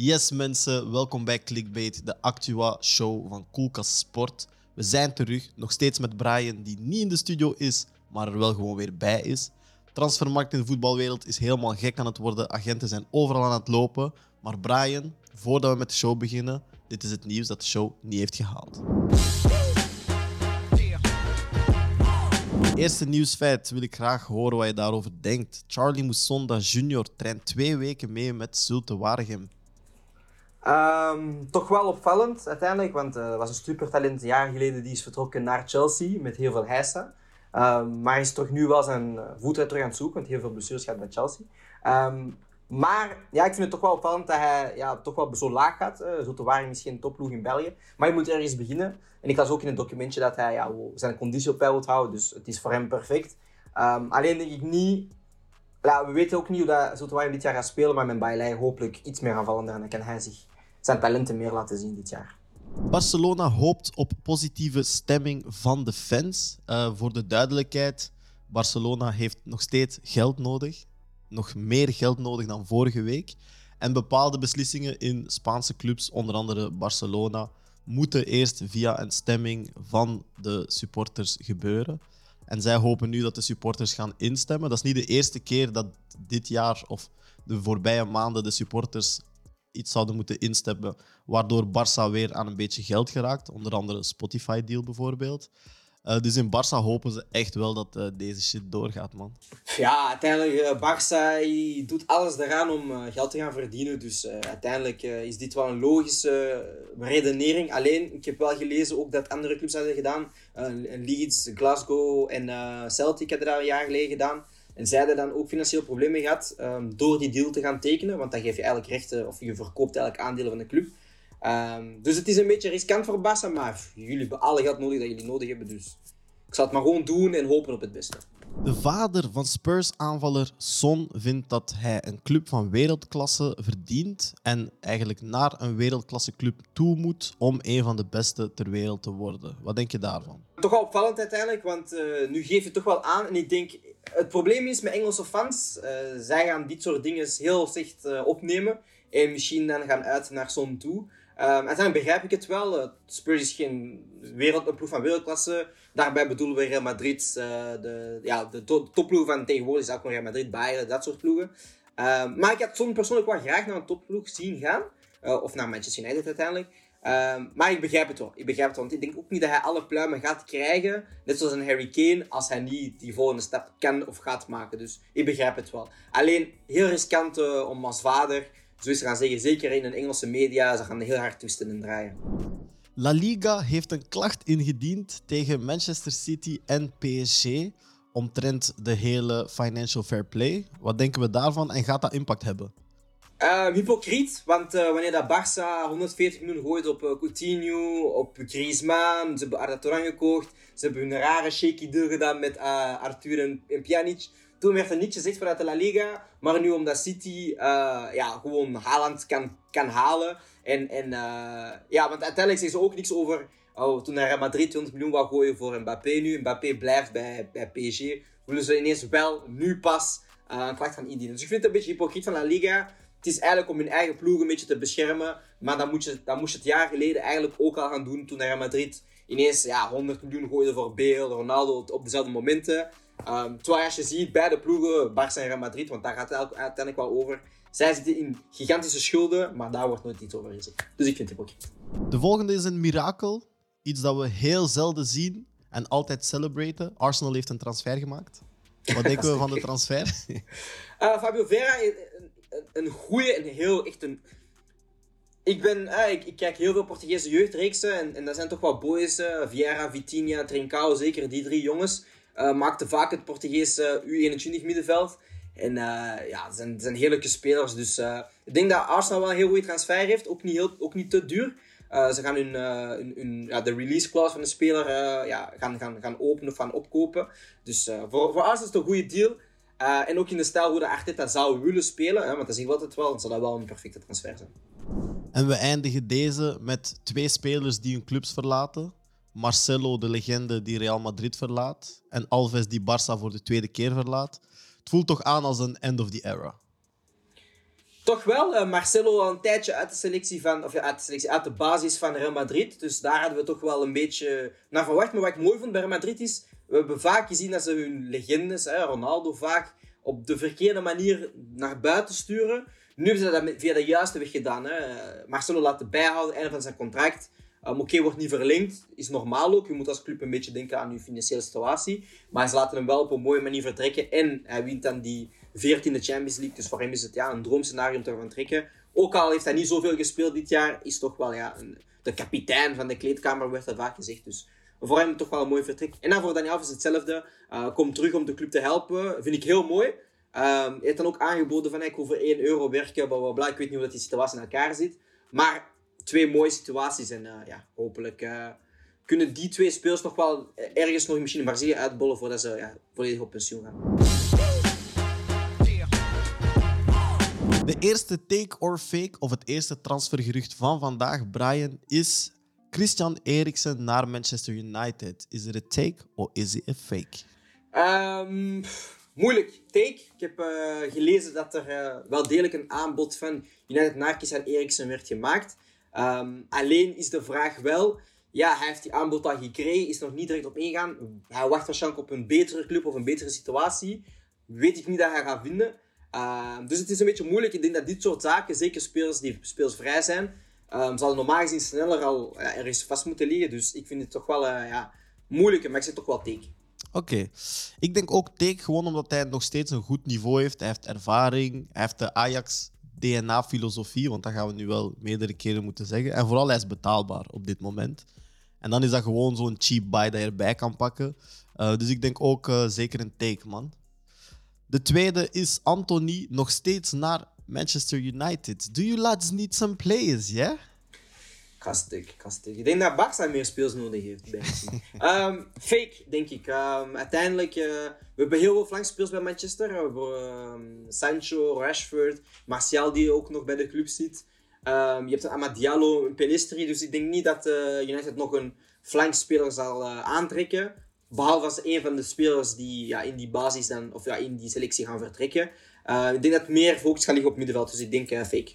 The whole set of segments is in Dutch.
Yes mensen, welkom bij Clickbait, de Actua-show van Koelkast Sport. We zijn terug, nog steeds met Brian, die niet in de studio is, maar er wel gewoon weer bij is. Transfermarkt in de voetbalwereld is helemaal gek aan het worden. Agenten zijn overal aan het lopen. Maar Brian, voordat we met de show beginnen, dit is het nieuws dat de show niet heeft gehaald. Eerste nieuwsfeit wil ik graag horen wat je daarover denkt. Charlie Moussonda Jr. traint twee weken mee met Zulte Waregem. Ehm, toch wel opvallend uiteindelijk, want uh, er was een supertalent een jaar geleden die is vertrokken naar Chelsea met heel veel heisa. Um, maar hij is toch nu wel zijn eh, voet terug aan het zoeken, want heel veel blessures gaat bij Chelsea. Um, maar ja, ik vind het toch wel opvallend dat hij ja, toch wel zo laag gaat. Uh, zo te waren misschien topploeg in België. Maar je moet ergens beginnen. En ik las ook in het documentje dat hij ja, zijn conditie op peil wil houden. Dus het is voor hem perfect. Alleen denk ik niet... We weten ook niet hoe dat Zoetewaren dit jaar gaat spelen. Maar met Bailey hopelijk iets meer aanvallender. En dan kan hij zich zijn talenten meer laten zien dit jaar. Barcelona hoopt op positieve stemming van de fans. Uh, voor de duidelijkheid, Barcelona heeft nog steeds geld nodig. Nog meer geld nodig dan vorige week. En bepaalde beslissingen in Spaanse clubs, onder andere Barcelona, moeten eerst via een stemming van de supporters gebeuren. En zij hopen nu dat de supporters gaan instemmen. Dat is niet de eerste keer dat dit jaar of de voorbije maanden de supporters iets zouden moeten instemmen, waardoor Barça weer aan een beetje geld geraakt. Onder andere Spotify-deal bijvoorbeeld. Uh, dus in Barça hopen ze echt wel dat uh, deze shit doorgaat, man. Ja, uiteindelijk, uh, Barça doet alles eraan om geld te gaan verdienen. Dus uiteindelijk is dit wel een logische redenering. Alleen, ik heb wel gelezen ook dat andere clubs hadden gedaan. Leeds, Glasgow en Celtic hadden dat een jaar geleden gedaan. En zij hadden dan ook financieel problemen gehad um, door die deal te gaan tekenen. Want dan geef je eigenlijk rechten, of je verkoopt eigenlijk aandelen van de club. Um, dus het is een beetje riskant voor Barça, maar jullie hebben alle geld nodig dat jullie nodig hebben. Dus ik zal het maar gewoon doen en hopen op het beste. De vader van Spurs-aanvaller Son vindt dat hij een club van wereldklasse verdient en eigenlijk naar een wereldklasse club toe moet om een van de beste ter wereld te worden. Wat denk je daarvan? Toch wel opvallend uiteindelijk, want uh, nu geef je toch wel aan en ik denk het probleem is met Engelse fans, uh, zij gaan dit soort dingen heel slecht uh, opnemen en misschien dan gaan uit naar Son toe. Um, uiteindelijk begrijp ik het wel. Spurs is geen wereld, van wereldklasse. Daarbij bedoelen we Real Madrid. Uh, de, ja, de to topploeg van tegenwoordig is ook nog Real Madrid, Bayern, dat soort ploegen. Um, maar ik had zo'n persoonlijk wel graag naar een topploeg zien gaan. Uh, of naar Manchester United uiteindelijk. Um, maar ik begrijp het wel. Ik begrijp het wel. Want ik denk ook niet dat hij alle pluimen gaat krijgen. Net zoals een Harry Kane. Als hij niet die volgende stap kan of gaat maken. Dus ik begrijp het wel. Alleen heel riskant om als vader zo is gaan zeggen, zeker in de Engelse media, ze gaan heel hard twisten en draaien. La Liga heeft een klacht ingediend tegen Manchester City en PSG omtrent de hele financial fair play. Wat denken we daarvan en gaat dat impact hebben? Uh, hypocriet, want uh, wanneer dat Barça 140 miljoen gooit op uh, Coutinho, op Griezmann, ze hebben Arda Turan gekocht, ze hebben een rare shaky deal gedaan met Arthur en, en Pjanic. Toen werd er niets gezegd vanuit de La Liga. Maar nu omdat City uh, ja, gewoon Haaland kan, kan halen. En, en uh, ja, want uiteindelijk zeggen ze ook niks over... Oh, toen naar Madrid 20 miljoen wou gooien voor Mbappé nu. Mbappé blijft bij, bij PSG. Willen ze ineens wel nu pas uh, een klacht gaan indienen. Dus ik vind het een beetje hypocriet van La Liga. Het is eigenlijk om hun eigen ploeg een beetje te beschermen. Maar dan, moet je, dan moest je het jaar geleden eigenlijk ook al gaan doen. Toen naar Madrid ineens ja, 100 miljoen gooide voor Bale, Ronaldo op dezelfde momenten. Um, terwijl als je ziet, beide ploegen, Barça en Real Madrid, want daar gaat het uiteindelijk wel over. Zij zitten in gigantische schulden, maar daar wordt nooit iets over gezegd. Dus ik vind het ook. De volgende is een mirakel. Iets dat we heel zelden zien en altijd celebraten. Arsenal heeft een transfer gemaakt. Wat denken we van de transfer? uh, Fabio Vera, een, een goede en heel echt een. Ik, ben, uh, ik, ik, kijk heel veel Portugese jeugdreeksen en, en dat zijn toch wel boys. Uh, Vieira, Vitinha, Trincao, zeker die drie jongens. Uh, maakte vaak het Portugese U21 middenveld. En uh, ja, zijn, zijn heerlijke spelers. Dus uh, ik denk dat Arsenal wel een heel goede transfer heeft. Ook niet, heel, ook niet te duur. ze gaan hun, hun, ja, de release clause van de speler ja, gaan, gaan, gaan openen of gaan opkopen. Dus voor, voor Arsenal is het een goede deal. en ook in de stijl hoe de Arteta zou willen spelen. Hè, want dat zie ik altijd wel. Dan zal dat wel een perfecte transfer zijn. En we eindigen deze met twee spelers die hun clubs verlaten. Marcelo, de legende die Real Madrid verlaat. En Alves, die Barça voor de tweede keer verlaat. Het voelt toch aan als een end of the era. Toch wel, uh, Marcelo al een tijdje uit de selectie van, of uit de selectie, uit de basis van Real Madrid. Dus daar hadden we toch wel een beetje naar verwacht. Maar wat ik mooi vond bij Real Madrid is, we hebben vaak gezien dat ze hun legendes, hè, Ronaldo vaak, op de verkeerde manier naar buiten sturen. Nu hebben ze dat via de juiste weg gedaan. Hè. Marcelo laten bijhouden, einde van zijn contract. Um, Oké, wordt niet verlengd, is normaal ook. Je moet als club een beetje denken aan je financiële situatie. Maar ze laten hem wel op een mooie manier vertrekken. En hij wint dan die 14e Champions League. Dus voor hem is het ja, een droomscenario om te trekken. Ook al heeft hij niet zoveel gespeeld dit jaar, is toch wel ja, een, de kapitein van de kleedkamer, werd dat vaak gezegd. Dus voor hem toch wel een mooi vertrek. En dan voor Daniel Alves hetzelfde. Uh, komt terug om de club te helpen. Vind ik heel mooi. Um, hij heeft dan ook aangeboden van ik wil voor 1 euro werken, bla bla. Ik weet niet hoe dat die situatie in elkaar zit. Maar twee mooie situaties. En uh, ja, hopelijk uh, kunnen die twee spelers nog wel ergens nog misschien in Brazilië uitbollen voordat ze ja, volledig op pensioen gaan. De eerste take or fake, of het eerste transfergerucht van vandaag, Brian, is Christian Eriksen naar Manchester United. Is het een take of is het een fake? Um, moeilijk. Take. Ik heb uh, gelezen dat er uh, wel degelijk een aanbod van United naar Christian Eriksen werd gemaakt. Um, alleen is de vraag wel, ja, hij heeft die aanbod al gekregen, is nog niet direct op ingegaan. Hij wacht waarschijnlijk op een betere club of een betere situatie. Weet ik niet dat hij gaat vinden. Uh, dus het is een beetje moeilijk. Ik denk dat dit soort zaken, zeker spelers die speelsvrij zijn, um, zal normaal gezien sneller al ja, ergens vast moeten liggen. Dus ik vind het toch wel uh, ja, moeilijk, maar ik zeg toch wel teken. Oké. Ik denk ook teken gewoon omdat hij nog steeds een goed niveau heeft. Hij heeft ervaring. Hij heeft de Ajax DNA-filosofie, want dat gaan we nu wel meerdere keren moeten zeggen. En vooral, hij is betaalbaar op dit moment. En dan is dat gewoon zo'n cheap buy dat je erbij kan pakken. Uh, dus ik denk ook uh, zeker een take, man. De tweede is Anthony nog steeds naar Manchester United. Do you lads need some players, yeah? Kastig, kastig. Ik denk dat Barça meer speels nodig heeft. um, fake, denk ik. Um, uiteindelijk, uh, we hebben heel veel flankspeels bij Manchester. We hebben um, Sancho, Rashford, Martial die ook nog bij de club zit. je hebt een Amadiallo, een Pelistri. Dus ik denk niet dat uh, United nog een flankspeler zal uh, aantrekken. Behalve als een van de spelers die ja, in die basis dan, of ja, in die selectie gaan vertrekken. ik denk dat meer focus gaat liggen op middenveld. Dus ik denk fake.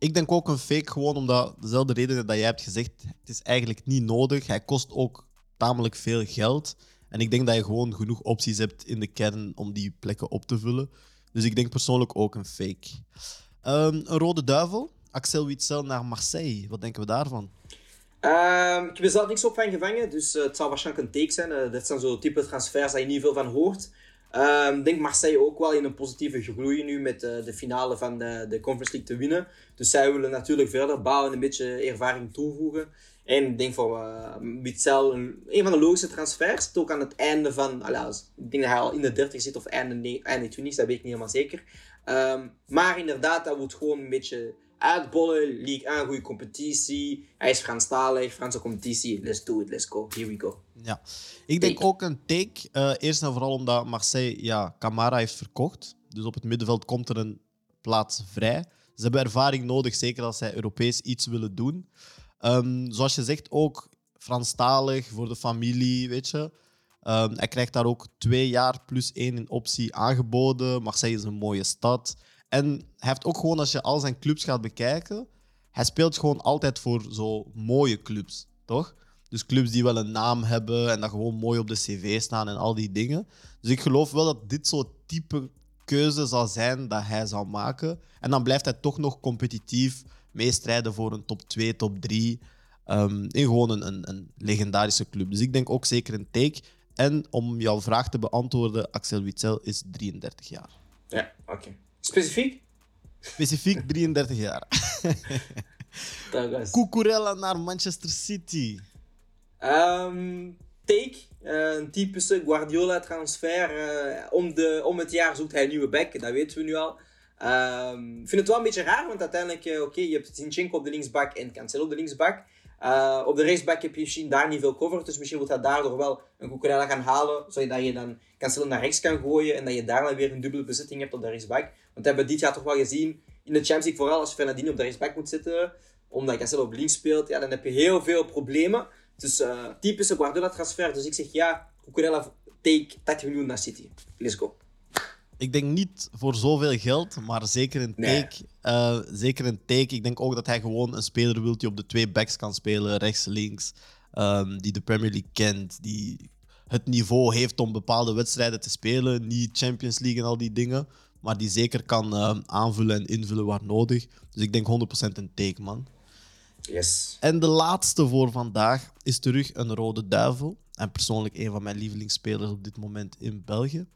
Ik denk ook een fake, gewoon omdat dezelfde redenen dat jij hebt gezegd. Het is eigenlijk niet nodig. Hij kost ook tamelijk veel geld. En ik denk dat je gewoon genoeg opties hebt in de kern om die plekken op te vullen. Dus ik denk persoonlijk ook een fake. Um, een rode duivel, Axel Witsel naar Marseille. Wat denken we daarvan? Ik heb er zelf niks op van gevangen, dus uh, het zal waarschijnlijk een take zijn. Uh, dit zijn zo type transfers dat je niet veel van hoort. Ehm, ik denk Marseille ook wel in een positieve groei nu met uh, de finale van de, de Conference League te winnen. Dus zij willen natuurlijk verder bouwen en een beetje ervaring toevoegen. En ik denk voor uh, een, van de logische transfers. Ook aan het einde van, alaas, ik denk dat hij al in de 30 zit of einde, einde 20, dat weet ik niet helemaal zeker. Um, maar inderdaad, dat wordt gewoon een beetje uitbollen. League 1, goede competitie. Hij is Franstalig, Franse competitie. Let's do it, let's go. Here we go. Ja, ik denk ook een take. Uh, eerst en vooral omdat Marseille ja, Camara heeft verkocht. Dus op het middenveld komt er een plaats vrij. Ze hebben ervaring nodig, zeker als zij Europees iets willen doen. Um, zoals je zegt, ook Franstalig voor de familie, weet je. Um, hij krijgt daar ook twee jaar plus één in optie aangeboden. Marseille is een mooie stad. En hij heeft ook gewoon, als je al zijn clubs gaat bekijken, hij speelt gewoon altijd voor zo mooie clubs, toch? Dus clubs die wel een naam hebben en dat gewoon mooi op de cv staan en al die dingen. Dus ik geloof wel dat dit zo'n type keuze zal zijn dat hij zal maken. En dan blijft hij toch nog competitief meestrijden voor een top 2, top 3. Um, in gewoon een, een, legendarische club. Dus ik denk ook zeker een take. En om jouw vraag te beantwoorden, Axel Witsel is 33 jaar. Ja, oké. Specifiek? Specifiek 33 jaar. Cucurella naar Manchester City. Um, take. Uh, een typische Guardiola-transfer. Uh, om, de, om het jaar zoekt hij een nieuwe back. Dat weten we nu al. Um, ik vind het wel een beetje raar, want uiteindelijk, uh, oké, okay, je hebt Zinchenko op de linksbak en Cancelo op de linksbak. Uh, op de rechtsback heb je misschien daar niet veel cover, dus misschien moet hij daardoor wel een Cucurella gaan halen, zodat je dan Cancelo naar rechts kan gooien en dat je daar dan weer een dubbele bezetting hebt op de rechtsback. Want we hebben dit jaar toch wel gezien, in de Champions League vooral, als Fernandinho op de rechtsback moet zitten, omdat Cancelo op links speelt, ja, dan heb je heel veel problemen. Dus uh, typische Guardiola transfer, dus ik zeg ja, Cucurella take 30 miljoen naar City. Let's go. Ik denk niet voor zoveel geld, maar zeker een Nee. take. eh, zeker een take. Ik denk ook dat hij gewoon een speler wil die op de twee backs kan spelen, rechts, links. ehm, die de Premier League kent, die het niveau heeft om bepaalde wedstrijden te spelen. Niet Champions League en al die dingen. Maar die zeker kan ehm, aanvullen en invullen waar nodig. Dus ik denk 100% een take, man. Yes. En de laatste voor vandaag is terug een rode duivel. En persoonlijk een van mijn lievelingsspelers op dit moment in België.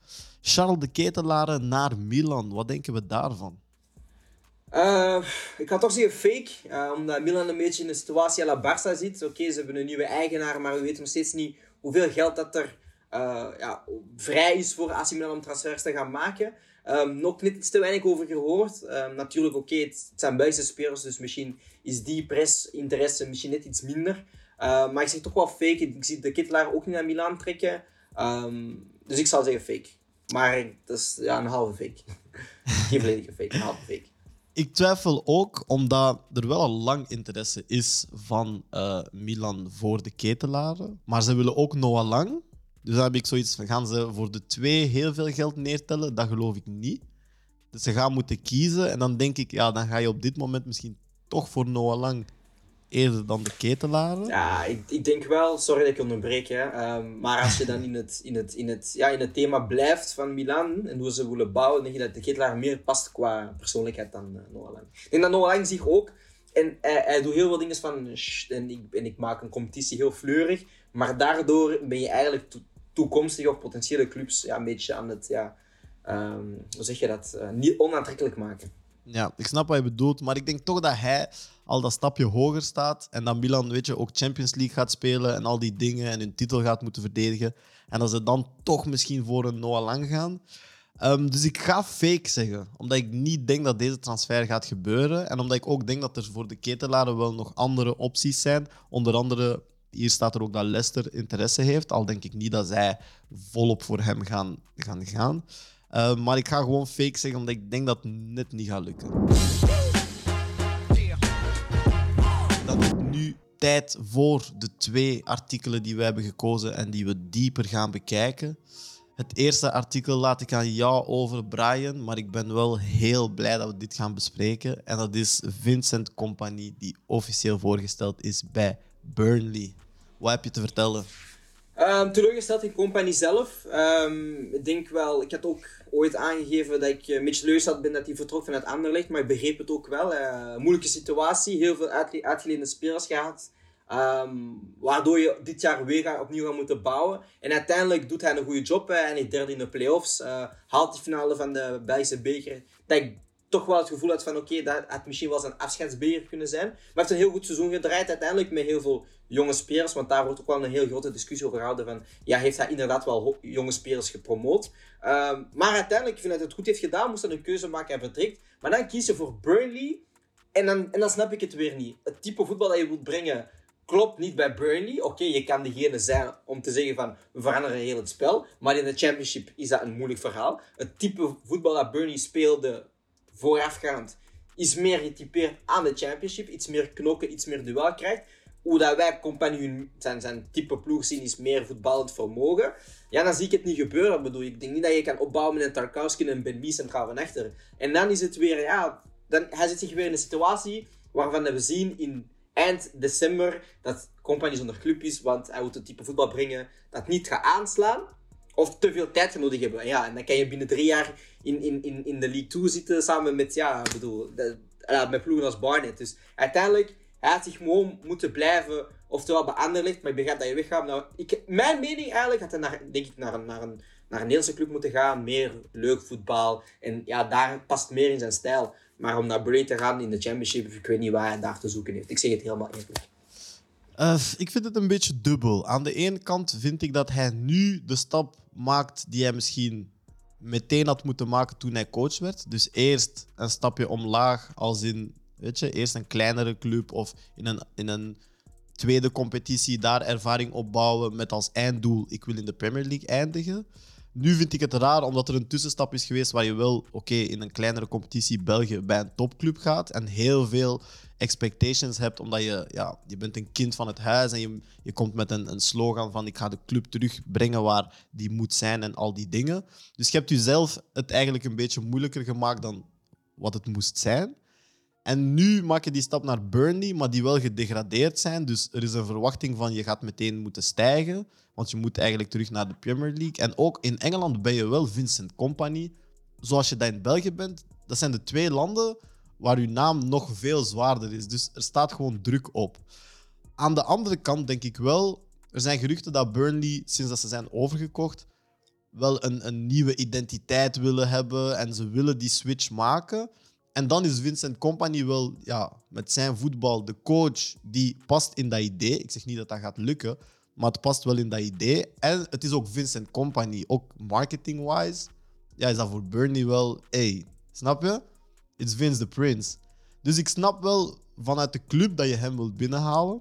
Charles de Ketelare naar Milan. Wat denken we daarvan? Eh, ik ga toch zeggen fake, eh, omdat Milan een beetje in een situatie à la Barça zit. Oké, ze hebben een nieuwe eigenaar, maar we weten nog steeds niet hoeveel geld dat er eh, ja, vrij is voor AC Milan om transfers te gaan maken. Ehm, nog net iets te weinig over gehoord. Ehm, natuurlijk, oké, het, zijn Belgische spelers, dus misschien is die pres, interesse misschien net iets minder. Eh, maar ik zeg toch wel fake. Ik zie de Kittelaar ook niet naar Milan trekken. Ehm, dus ik zal zeggen fake. Maar dat is ja, een halve fake. Geen volledige fake, een halve fake. Ik twijfel ook omdat er wel al lang interesse is van eh, Milan voor de ketelaren. Maar ze willen ook Noah Lang. Dus dan heb ik zoiets van, gaan ze voor de twee heel veel geld neertellen? Dat geloof ik niet. Dus ze gaan moeten kiezen. En dan denk ik, ja, dan ga je op dit moment misschien toch voor Noah Lang eerder dan de ketelaren. Ja, ik, ik denk wel, sorry dat ik onderbreek, hè, ehm, maar als je dan in het, in, het, in, het, ja, in het thema blijft van Milan en hoe ze willen bouwen, denk je dat de Ketelaar meer past qua persoonlijkheid dan uh. Ik denk dat Noah Lang zich ook, en hij, hij doet heel veel dingen van, en ik, en ik maak een competitie heel fleurig, maar daardoor ben je eigenlijk to- toekomstige of potentiële clubs ja, een beetje aan het, ja, ehm, hoe zeg je dat, eh, niet onaantrekkelijk maken. Ja, ik snap wat je bedoelt, maar ik denk toch dat hij al dat stapje hoger staat en dat Milan, weet je, ook Champions League gaat spelen en al die dingen en hun titel gaat moeten verdedigen. En dat ze dan toch misschien voor een Noah Lang gaan. Ehm, dus ik ga fake zeggen, omdat ik niet denk dat deze transfer gaat gebeuren en omdat ik ook denk dat er voor de ketelaren wel nog andere opties zijn. Onder andere, hier staat er ook dat Leicester interesse heeft, al denk ik niet dat zij volop voor hem gaan gaan. gaan. Uh, maar ik ga gewoon fake zeggen, omdat ik denk dat het net niet gaat lukken. Dan is nu tijd voor de twee artikelen die we hebben gekozen en die we dieper gaan bekijken. Het eerste artikel laat ik aan jou over, Brian, maar ik ben wel heel blij dat we dit gaan bespreken. En dat is Vincent Company, die officieel voorgesteld is bij Burnley. Wat heb je te vertellen? Um, teleurgesteld in Company zelf. Um, ik denk wel, ik had ook ooit aangegeven dat ik een beetje teleurgesteld ben dat hij vertrok vanuit Anderlecht, maar ik begreep het ook wel. Uh, moeilijke situatie, heel veel uitge uitgeleende spelers gehad. Um, waardoor je dit jaar weer opnieuw gaat moeten bouwen. En uiteindelijk doet hij een goede job. Hè, en hij derde in de playoffs. Haalt de finale van de Belgische beker. Dat ik toch wel het gevoel had van oké, dat had misschien wel zijn afscheidsbeker kunnen zijn. Maar hij heeft een heel goed seizoen gedraaid. Uiteindelijk met heel veel jonge spelers. Want daar wordt ook wel een heel grote discussie over gehouden. Van ja, heeft hij inderdaad wel jonge spelers gepromoot. Um, maar uiteindelijk, ik vind dat hij het goed heeft gedaan. Moest hij een keuze maken en vertrekt. Maar dan kies je voor Burnley. En dan, en dan snap ik het weer niet. Het type voetbal dat je wilt brengen klopt niet bij Burnley. Oké, je kan degene zijn om te zeggen van we veranderen heel het spel. Maar in de Championship is dat een moeilijk verhaal. Het type voetbal dat Burnley speelde voorafgaand is meer getypeerd aan de Championship. Iets meer knokken, iets meer duel krijgt. Hoe dat wij compagnie zijn, zijn type ploeg zien is meer voetballend vermogen. Ja, dan zie ik het niet gebeuren. Ik bedoel, ik denk niet dat je kan opbouwen met een Tarkowski en een Ben Mee centraal van achter. En dan is het weer, ja, dan, hij zit zich weer in een situatie waarvan we zien in eind december dat Compagnie zonder club is, want hij moet een type voetbal brengen dat niet gaat aanslaan of te veel tijd nodig hebben. Ja, en dan kan je binnen drie jaar in, in, in, in de League 2 zitten samen met, ja, bedoel, met ploegen als Barnet. Dus uiteindelijk, hij had zich gewoon moeten blijven, oftewel bij maar ik begrijp dat je weggaat. Nou, mijn mening eigenlijk had hij naar, denk ik, naar, naar, een, naar een Nederlandse club moeten gaan, meer leuk voetbal. En ja, daar past meer in zijn stijl. Maar om naar Burnley te gaan in de Championship, ik weet niet waar hij daar te zoeken heeft. Ik zeg het helemaal eerlijk. Uh, ik vind het een beetje dubbel. Aan de ene kant vind ik dat hij nu de stap maakt die hij misschien meteen had moeten maken toen hij coach werd. Dus eerst een stapje omlaag, als in, weet je, eerst een kleinere club of in een, in een tweede competitie daar ervaring opbouwen met als einddoel, ik wil in de Premier League eindigen. Nu vind ik het raar, omdat er een tussenstap is geweest waar je wel, oké, in een kleinere competitie België bij een topclub gaat en heel veel expectations hebt, omdat je, ja, je bent een kind van het huis en je, je komt met een, een slogan van ik ga de club terugbrengen waar die moet zijn en al die dingen. Dus je hebt jezelf het eigenlijk een beetje moeilijker gemaakt dan wat het moest zijn. En nu maak je die stap naar Burnley, maar die wel gedegradeerd zijn. Dus er is een verwachting van je gaat meteen moeten stijgen. Want je moet eigenlijk terug naar de Premier League. En ook in Engeland ben je wel Vincent Company. Zoals je dat in België bent. Dat zijn de twee landen waar uw naam nog veel zwaarder is. Dus er staat gewoon druk op. Aan de andere kant denk ik wel, er zijn geruchten dat Burnley, sinds dat ze zijn overgekocht, wel een, een nieuwe identiteit willen hebben en ze willen die switch maken. En dan is Vincent Company wel ja, met zijn voetbal de coach die past in dat idee. Ik zeg niet dat dat gaat lukken, maar het past wel in dat idee. En het is ook Vincent Company, ook marketing-wise. Ja, is dat voor Burnley wel, hey, snap je? It's Vince the Prince. Dus ik snap wel vanuit de club dat je hem wilt binnenhalen.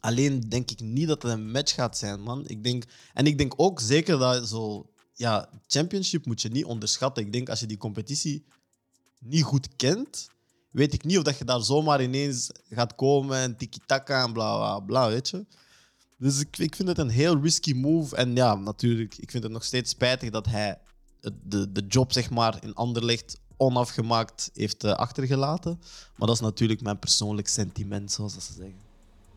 Alleen denk ik niet dat het een match gaat zijn, man. Ik denk, en ik denk ook zeker dat zo... Ja, championship moet je niet onderschatten. Ik denk als je die competitie niet goed kent, weet ik niet of dat je daar zomaar ineens gaat komen en tiki-taka en bla bla bla, weet je. Dus ik, ik vind het een heel risky move. En ja, natuurlijk, ik vind het nog steeds spijtig dat hij de, de job zeg maar, in Anderlecht onafgemaakt heeft uh, achtergelaten. Maar dat is natuurlijk mijn persoonlijk sentiment, zoals ze zeggen.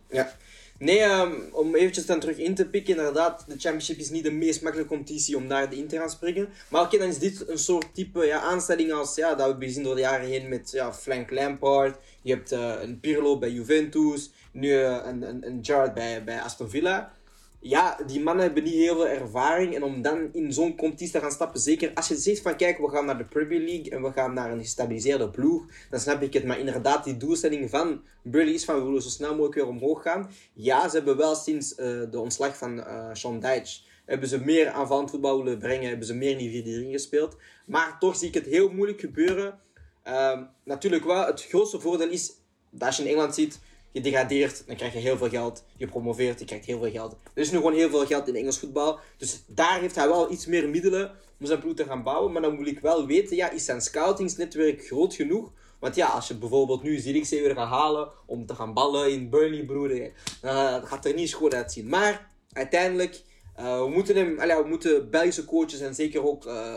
Ja. Nee, um, om eventjes dan terug in te pikken, inderdaad, de Championship is niet de meest makkelijke competitie om daar in te gaan springen. Maar oké, dan is dit een soort type ja, aanstelling als ja, dat we hebben gezien door de jaren heen met ja, Frank Lampard. Je hebt uh, een Pirlo bij Juventus, nu uh, een, een, een Gerrard bij, bij Aston Villa ja, die mannen hebben niet heel veel ervaring. En om dan in zo'n competitie te gaan stappen, zeker als je zegt van kijk, we gaan naar de Premier League en we gaan naar een gestabiliseerde ploeg, dan snap ik het. Maar inderdaad, die doelstelling van Burley is van we willen zo snel mogelijk weer omhoog gaan. Ja, ze hebben wel sinds uh, de ontslag van uh, Sean Dyche, hebben ze meer aanvallend voetbal willen brengen, hebben ze meer in die 4 gespeeld. Maar toch zie ik het heel moeilijk gebeuren. Uh, natuurlijk wel, het grootste voordeel is, dat je in Engeland ziet, je degradeert, dan krijg je heel veel geld. Je promoveert, je krijgt heel veel geld. Er is nu gewoon heel veel geld in Engels voetbal. Dus daar heeft hij wel iets meer middelen om zijn ploeg te gaan bouwen. Maar dan moet ik wel weten, ja, is zijn scoutingsnetwerk groot genoeg? Want ja, als je bijvoorbeeld nu Zierikzee weer gaat halen om te gaan ballen in Burnley, broer, dan gaat er niet schoon uitzien. Maar uiteindelijk, uh, we, moeten hem, allee, we moeten Belgische coaches en zeker ook uh,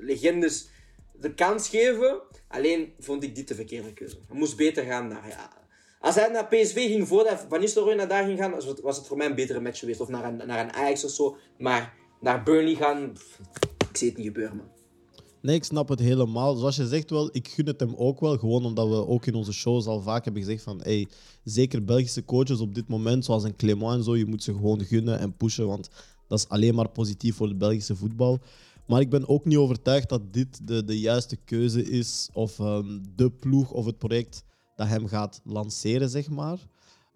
legendes de kans geven. Alleen vond ik dit de verkeerde keuze. Hij moest beter gaan naar ja, als hij naar PSV ging voordat Van Nistelrooy naar daar ging gaan, was het voor mij een betere match geweest. Of naar een, naar Ajax of zo. Maar naar Burnley gaan, ik zie het niet gebeuren, man. Nee, ik snap het helemaal. Zoals je zegt wel, ik gun het hem ook wel. Gewoon omdat we ook in onze shows al vaak hebben gezegd van... Hey, zeker Belgische coaches op dit moment, zoals een Clément en zo, je moet ze gewoon gunnen en pushen. Want dat is alleen maar positief voor de Belgische voetbal. Maar ik ben ook niet overtuigd dat dit de, de juiste keuze is. Of um, de ploeg of het project dat hem gaat lanceren, zeg maar.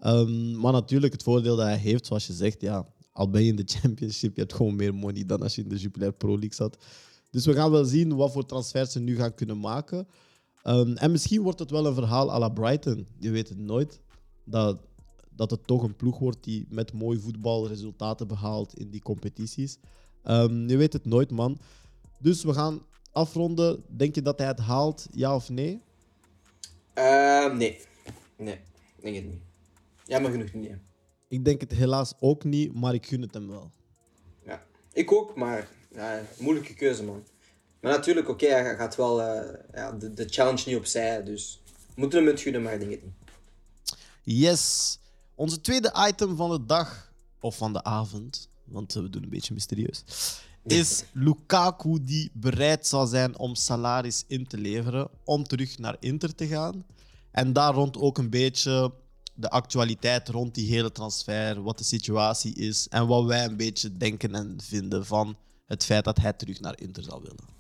Um, maar natuurlijk, het voordeel dat hij heeft, zoals je zegt, ja, al ben je in de Championship, je hebt gewoon meer money dan als je in de Jupiler Pro League zat. Dus we gaan wel zien wat voor transfers ze nu gaan kunnen maken. Um, en misschien wordt het wel een verhaal à la Brighton. Je weet het nooit. Dat, dat het toch een ploeg wordt die met mooi voetbal resultaten behaalt in die competities. Um, je weet het nooit, man. Dus we gaan afronden. Denk je dat hij het haalt, ja of nee? Uh, nee. Nee, denk het niet. Jammer genoeg niet. Ik denk het helaas ook niet, maar ik gun het hem wel. Ja, ik ook, maar ja, moeilijke keuze, man. Maar natuurlijk, oké, hij gaat wel uh, ja, de, de challenge niet opzij, dus we moeten hem het gunnen, maar ik denk het niet. Yes. Onze tweede item van de dag, of van de avond, want we doen een beetje mysterieus, is Lukaku die bereid zal zijn om salaris in te leveren om terug naar Inter te gaan. En daar rond ook een beetje de actualiteit rond die hele transfer, wat de situatie is en wat wij een beetje denken en vinden van het feit dat hij terug naar Inter zal willen.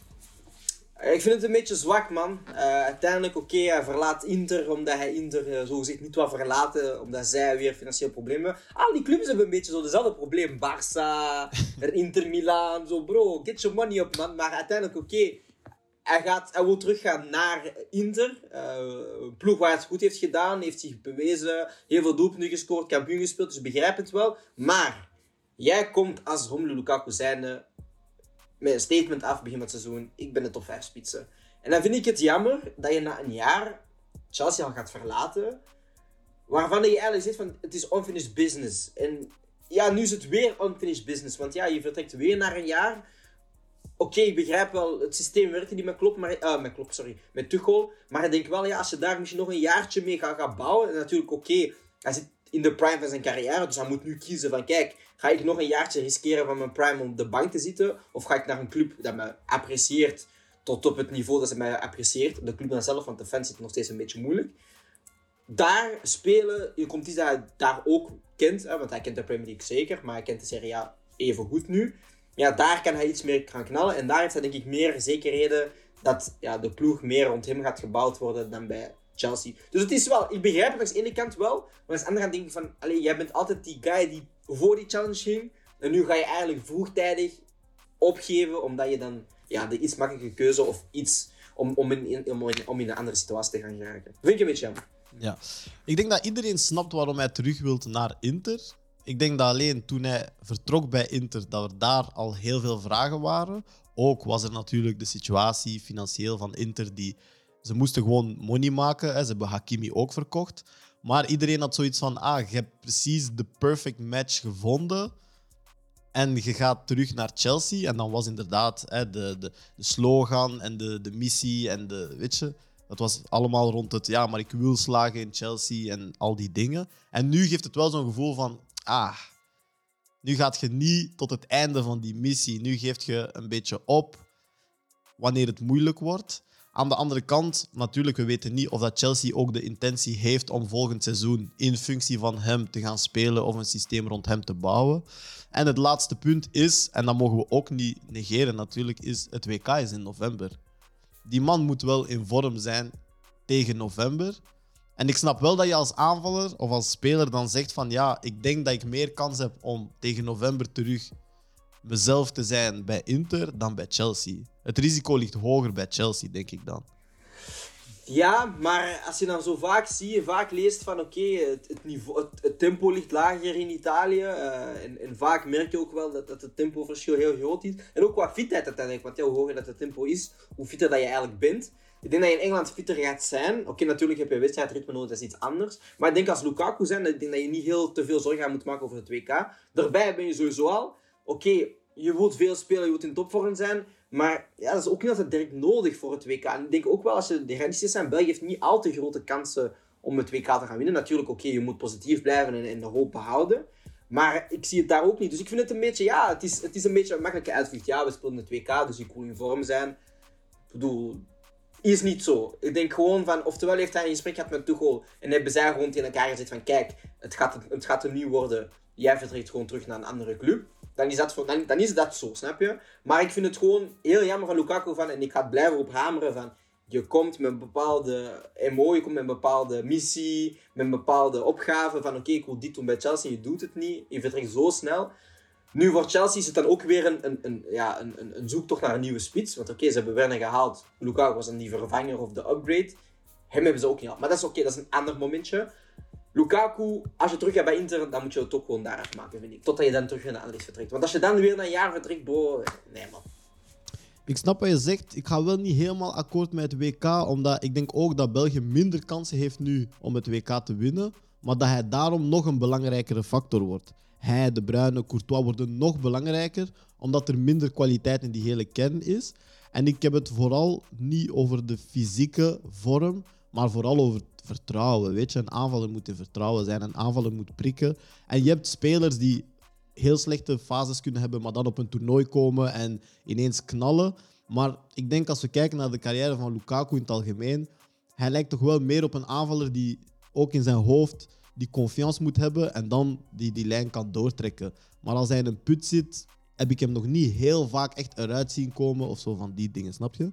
Ik vind het een beetje zwak, man. Uh, uiteindelijk, oké, okay, hij verlaat Inter omdat hij Inter uh, zo gezegd niet wil verlaten, omdat zij weer financieel problemen hebben. Al die clubs hebben een beetje zo dezelfde probleem. Barça, Inter Milan, zo bro, get your money up, man. Maar uiteindelijk, oké, okay, hij, gaat, hij wil teruggaan naar Inter. Uh, een ploeg waar hij het goed heeft gedaan, heeft zich bewezen, heel veel doelpunten gescoord, kampioen gespeeld, dus begrijp het wel. Maar, jij komt als Romelu Lukaku zijnde een statement af begin het seizoen. Ik ben de top 5 spitsen. En dan vind ik het jammer dat je na een jaar Chelsea al gaat verlaten. Waarvan je eigenlijk zegt van het is unfinished business. En ja, nu is het weer unfinished business. Want ja, je vertrekt weer naar een jaar. Oké, ik begrijp wel, het systeem werkt niet met Klopp, maar, uh, met Klopp, sorry, met Tuchel. Maar ik denk wel, ja, als je daar misschien nog een jaartje mee gaat, gaat bouwen. En natuurlijk, oké, hij zit in de prime van zijn carrière. Dus hij moet nu kiezen van, kijk, ga ik nog een jaartje riskeren van mijn prime om op de bank te zitten? Of ga ik naar een club dat me apprecieert tot op het niveau dat ze mij apprecieert? De club dan zelf, want de fans zitten nog steeds een beetje moeilijk. Daar spelen, je komt iets dat daar ook kent, hè, want hij kent de Premier League zeker, maar hij kent de Serie A even goed nu. Ja, daar kan hij iets meer gaan knallen en daar heeft hij denk ik meer zekerheden dat ja, de ploeg meer rond hem gaat gebouwd worden dan bij Chelsea. Dus het is wel, ik begrijp het aan de ene kant wel, maar aan de andere kant denk ik van, allee, jij bent altijd die guy die voor die challenge ging. En nu ga je eigenlijk vroegtijdig opgeven, omdat je dan ja, de iets makkelijke keuze of iets om, om, in, om, in, om in een andere situatie te gaan geraken. Vind ik een beetje jammer. Ja, ik denk dat iedereen snapt waarom hij terug wilt naar Inter. Ik denk dat alleen toen hij vertrok bij Inter, dat er daar al heel veel vragen waren. Ook was er natuurlijk de situatie financieel van Inter die ze moesten gewoon money maken. Hè. Ze hebben Hakimi ook verkocht. Maar iedereen had zoiets van: ah, je hebt precies de perfect match gevonden. En je gaat terug naar Chelsea. En dan was inderdaad hè, de, de, de slogan en de, de missie en de. Weet je, dat was allemaal rond het. Ja, maar ik wil slagen in Chelsea en al die dingen. En nu geeft het wel zo'n gevoel van: ah, nu gaat je niet tot het einde van die missie. Nu geeft je een beetje op wanneer het moeilijk wordt. Aan de andere kant, natuurlijk, we weten niet of dat Chelsea ook de intentie heeft om volgend seizoen in functie van hem te gaan spelen of een systeem rond hem te bouwen. En het laatste punt is, en dat mogen we ook niet negeren natuurlijk, is het WK is in november. Die man moet wel in vorm zijn tegen november. En ik snap wel dat je als aanvaller of als speler dan zegt van ja, ik denk dat ik meer kans heb om tegen november terug mezelf te zijn bij Inter dan bij Chelsea. Het risico ligt hoger bij Chelsea, denk ik dan. Ja, maar als je dan zo vaak zie je vaak leest van oké, het, niveau, het, tempo ligt lager in Italië. Uh, en, en, vaak merk je ook wel dat, dat het tempoverschil heel groot is. En ook qua fitheid uiteindelijk, want hoe hoger dat het tempo is, hoe fitter dat je eigenlijk bent. Ik denk dat je in Engeland fitter gaat zijn. Oké, natuurlijk heb je wedstrijdritme nodig, dat is iets anders. Maar ik denk als Lukaku zijn, ik denk dat je niet heel te veel zorgen moet maken over het WK. Daarbij ben je sowieso al oké, je wilt veel spelen, je wilt in topvorm zijn. Maar ja, dat is ook niet altijd direct nodig voor het WK. En ik denk ook wel, als je de realistisch zijn, België heeft niet al te grote kansen om het WK te gaan winnen. Natuurlijk, oké, je moet positief blijven en, de hoop behouden. Maar ik zie het daar ook niet. Dus ik vind het een beetje, ja, het is, het is een beetje een makkelijke uitvlucht. Ja, we spelen het WK, dus ik wil in vorm zijn. Ik bedoel, is niet zo. Ik denk gewoon van, oftewel heeft hij een gesprek gehad met Tuchel en hebben zij gewoon tegen elkaar gezegd van, kijk, het gaat, het gaat er niet worden. Jij vertrekt gewoon terug naar een andere club dan is, dat, dan, dan is dat zo, snap je? Maar ik vind het gewoon heel jammer van Lukaku van, en ik ga blijven op hameren van, je komt met een bepaalde emo, je komt met een bepaalde missie, met een bepaalde opgave van oké, ik wil dit doen bij Chelsea, je doet het niet, je vertrekt zo snel. Nu voor Chelsea is het dan ook weer een, een, een ja, een, een zoektocht naar een nieuwe spits. Want oké, ze hebben Werner gehaald. Lukaku was dan die vervanger of de upgrade. Hem hebben ze ook niet gehad. Maar dat is oké, dat is een ander momentje. Lukaku, als je terug gaat bij Inter, dan moet je het ook gewoon daar afmaken, vind ik. Totdat je dan terug naar de Anderlecht vertrekt. Want als je dan weer na een jaar vertrekt, bro, nee man. Ik snap wat je zegt. Ik ga wel niet helemaal akkoord met het WK, omdat ik denk ook dat België minder kansen heeft nu om het WK te winnen, maar dat hij daarom nog een belangrijkere factor wordt. Hij, De Bruyne, Courtois worden nog belangrijker, omdat er minder kwaliteit in die hele kern is. En ik heb het vooral niet over de fysieke vorm, maar vooral over vertrouwen. Weet je, een aanvaller moet in vertrouwen zijn, een aanvaller moet prikken. En je hebt spelers die heel slechte fases kunnen hebben, maar dan op een toernooi komen en ineens knallen. Maar ik denk als we kijken naar de carrière van Lukaku in het algemeen, hij lijkt toch wel meer op een aanvaller die ook in zijn hoofd die confiance moet hebben en dan die, die lijn kan doortrekken. Maar als hij in een put zit, heb ik hem nog niet heel vaak echt eruit zien komen of zo van die dingen, snap je?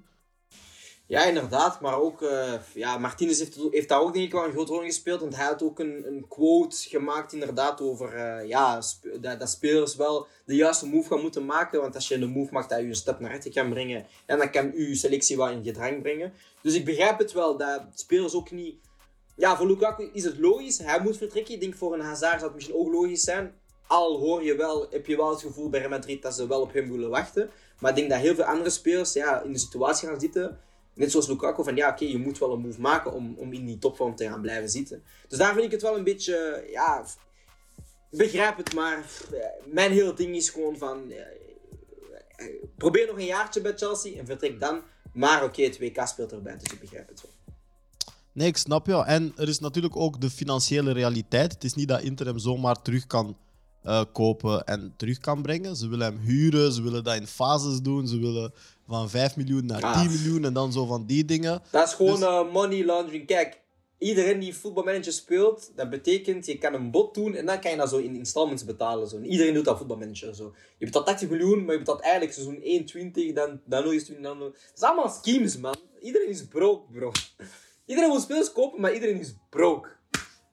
Ja, inderdaad. Maar ook, uh, ja, Martinez heeft, heeft daar ook denk ik wel een grote rol in gespeeld. Want hij had ook een, een quote gemaakt inderdaad over uh, ja, dat, dat, spelers wel de juiste move gaan moeten maken. Want als je een move maakt dat je een stap naar rechts kan brengen, en dan kan je selectie wel in gedrang brengen. Dus ik begrijp het wel dat spelers ook niet... Ja, voor Lukaku is het logisch. Hij moet vertrekken. Ik denk voor een Hazard zou het misschien ook logisch zijn. Al hoor je wel, heb je wel het gevoel bij Real Madrid dat ze wel op hem willen wachten. Maar ik denk dat heel veel andere spelers ja, in de situatie gaan zitten Net zoals Lukaku, van ja, oké, je moet wel een move maken om, om in die topvorm te gaan blijven zitten. Dus daar vind ik het wel een beetje, ja, begrijp het, maar mijn hele ding is gewoon van, probeer nog een jaartje bij Chelsea en vertrek dan. Maar oké, het WK speelt erbij, dus ik begrijp het wel. Nee, ik snap je. En er is natuurlijk ook de financiële realiteit. Het is niet dat Inter hem zomaar terug kan kopen en terug kan brengen. Ze willen hem huren, ze willen dat in fases doen. Ze willen van 5 miljoen naar 10 ah. miljoen en dan zo van die dingen. Dat is gewoon dus... uh, money laundering. Kijk, iedereen die voetbalmanager speelt, dat betekent je kan een bod doen en dan kan je dat zo in installments betalen. Zo. iedereen doet dat voetbalmanager. Zo. Je betaalt 80 miljoen, maar je betaalt eigenlijk seizoen 1, dan, dan nog eens 20, dan nog... Het is allemaal schemes, man. Iedereen is broke, bro. Iedereen wil spelers kopen, maar iedereen is broke.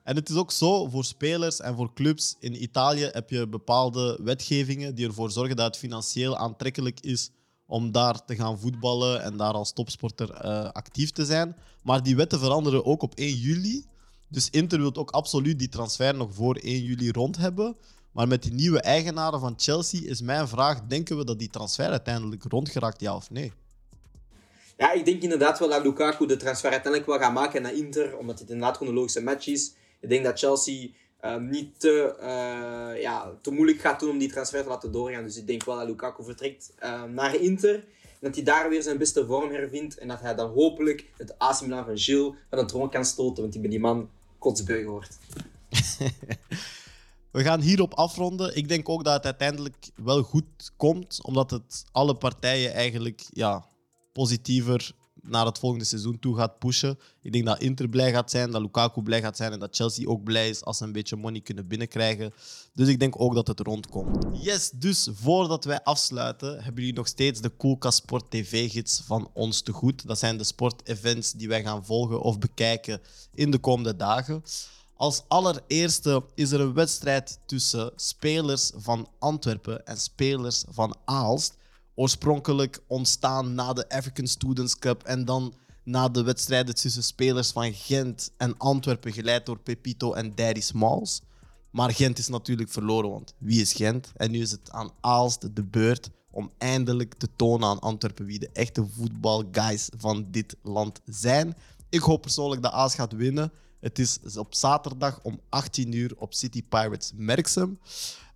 En het is ook zo voor spelers en voor clubs. In Italië heb je bepaalde wetgevingen die ervoor zorgen dat het financieel aantrekkelijk is om daar te gaan voetballen en daar als topsporter uh, actief te zijn. Maar die wetten veranderen ook op 1 juli. Dus Inter wil ook absoluut die transfer nog voor 1 juli rond hebben. Maar met die nieuwe eigenaren van Chelsea is mijn vraag: denken we dat die transfer uiteindelijk rondgeraakt, ja of nee? Ja, ik denk inderdaad wel dat Lukaku de transfer uiteindelijk wel gaat maken naar Inter, omdat het inderdaad gewoon een logische match is. Ik denk dat Chelsea um, niet te, uh, ja, te moeilijk gaat doen om die transfer te laten doorgaan. Dus ik denk wel dat Lukaku vertrekt uh, naar Inter. Dat hij daar weer zijn beste vorm hervindt. En dat hij dan hopelijk het AC van Gilles van de troon kan stoten. Want die bij die man kotsbeug hoort. We gaan hierop afronden. Ik denk ook dat het uiteindelijk wel goed komt. Omdat het alle partijen eigenlijk ja, positiever naar het volgende seizoen toe gaat pushen. Ik denk dat Inter blij gaat zijn, dat Lukaku blij gaat zijn en dat Chelsea ook blij is als ze een beetje money kunnen binnenkrijgen. Dus ik denk ook dat het rondkomt. Yes, dus voordat wij afsluiten, hebben jullie nog steeds de Koelkast Sport TV-gids van ons te goed. Dat zijn de sportevents die wij gaan volgen of bekijken in de komende dagen. Als allereerste is er een wedstrijd tussen spelers van Antwerpen en spelers van Aalst oorspronkelijk ontstaan na de African Students Cup en dan na de wedstrijden tussen spelers van Gent en Antwerpen, geleid door Pepito en Daddy Smalls. Maar Gent is natuurlijk verloren, want wie is Gent? En nu is het aan Aalst de beurt om eindelijk te tonen aan Antwerpen wie de echte voetbalguys van dit land zijn. Ik hoop persoonlijk dat Aalst gaat winnen. Het is op zaterdag om 18 uur op City Pirates Merksem.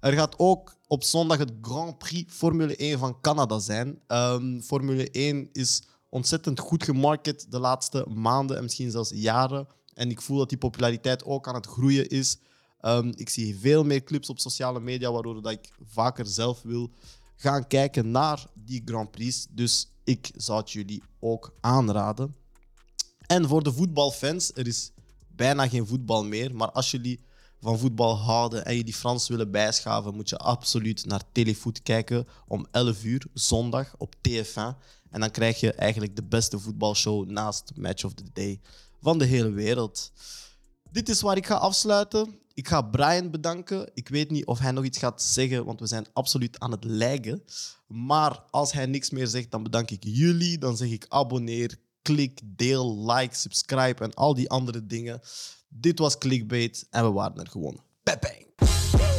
Er gaat ook op zondag het Grand Prix Formule 1 van Canada zijn. Um, Formule 1 is ontzettend goed gemarket de laatste maanden en misschien zelfs jaren. En ik voel dat die populariteit ook aan het groeien is. Um, ik zie veel meer clips op sociale media, waardoor dat ik vaker zelf wil gaan kijken naar die Grand Prix. Dus ik zou het jullie ook aanraden. En voor de voetbalfans, er is bijna geen voetbal meer. Maar als jullie van voetbal houden en je die Frans willen bijschaven, moet je absoluut naar Telefoot kijken om 11 uur zondag op TF1. En dan krijg je eigenlijk de beste voetbalshow naast Match of the Day van de hele wereld. Dit is waar ik ga afsluiten. Ik ga Brian bedanken. Ik weet niet of hij nog iets gaat zeggen, want we zijn absoluut aan het lijgen. Maar als hij niks meer zegt, dan bedank ik jullie. Dan zeg ik abonneer, klik, deel, like, subscribe en al die andere dingen. Dit was clickbait en we waren er gewoon. Bang!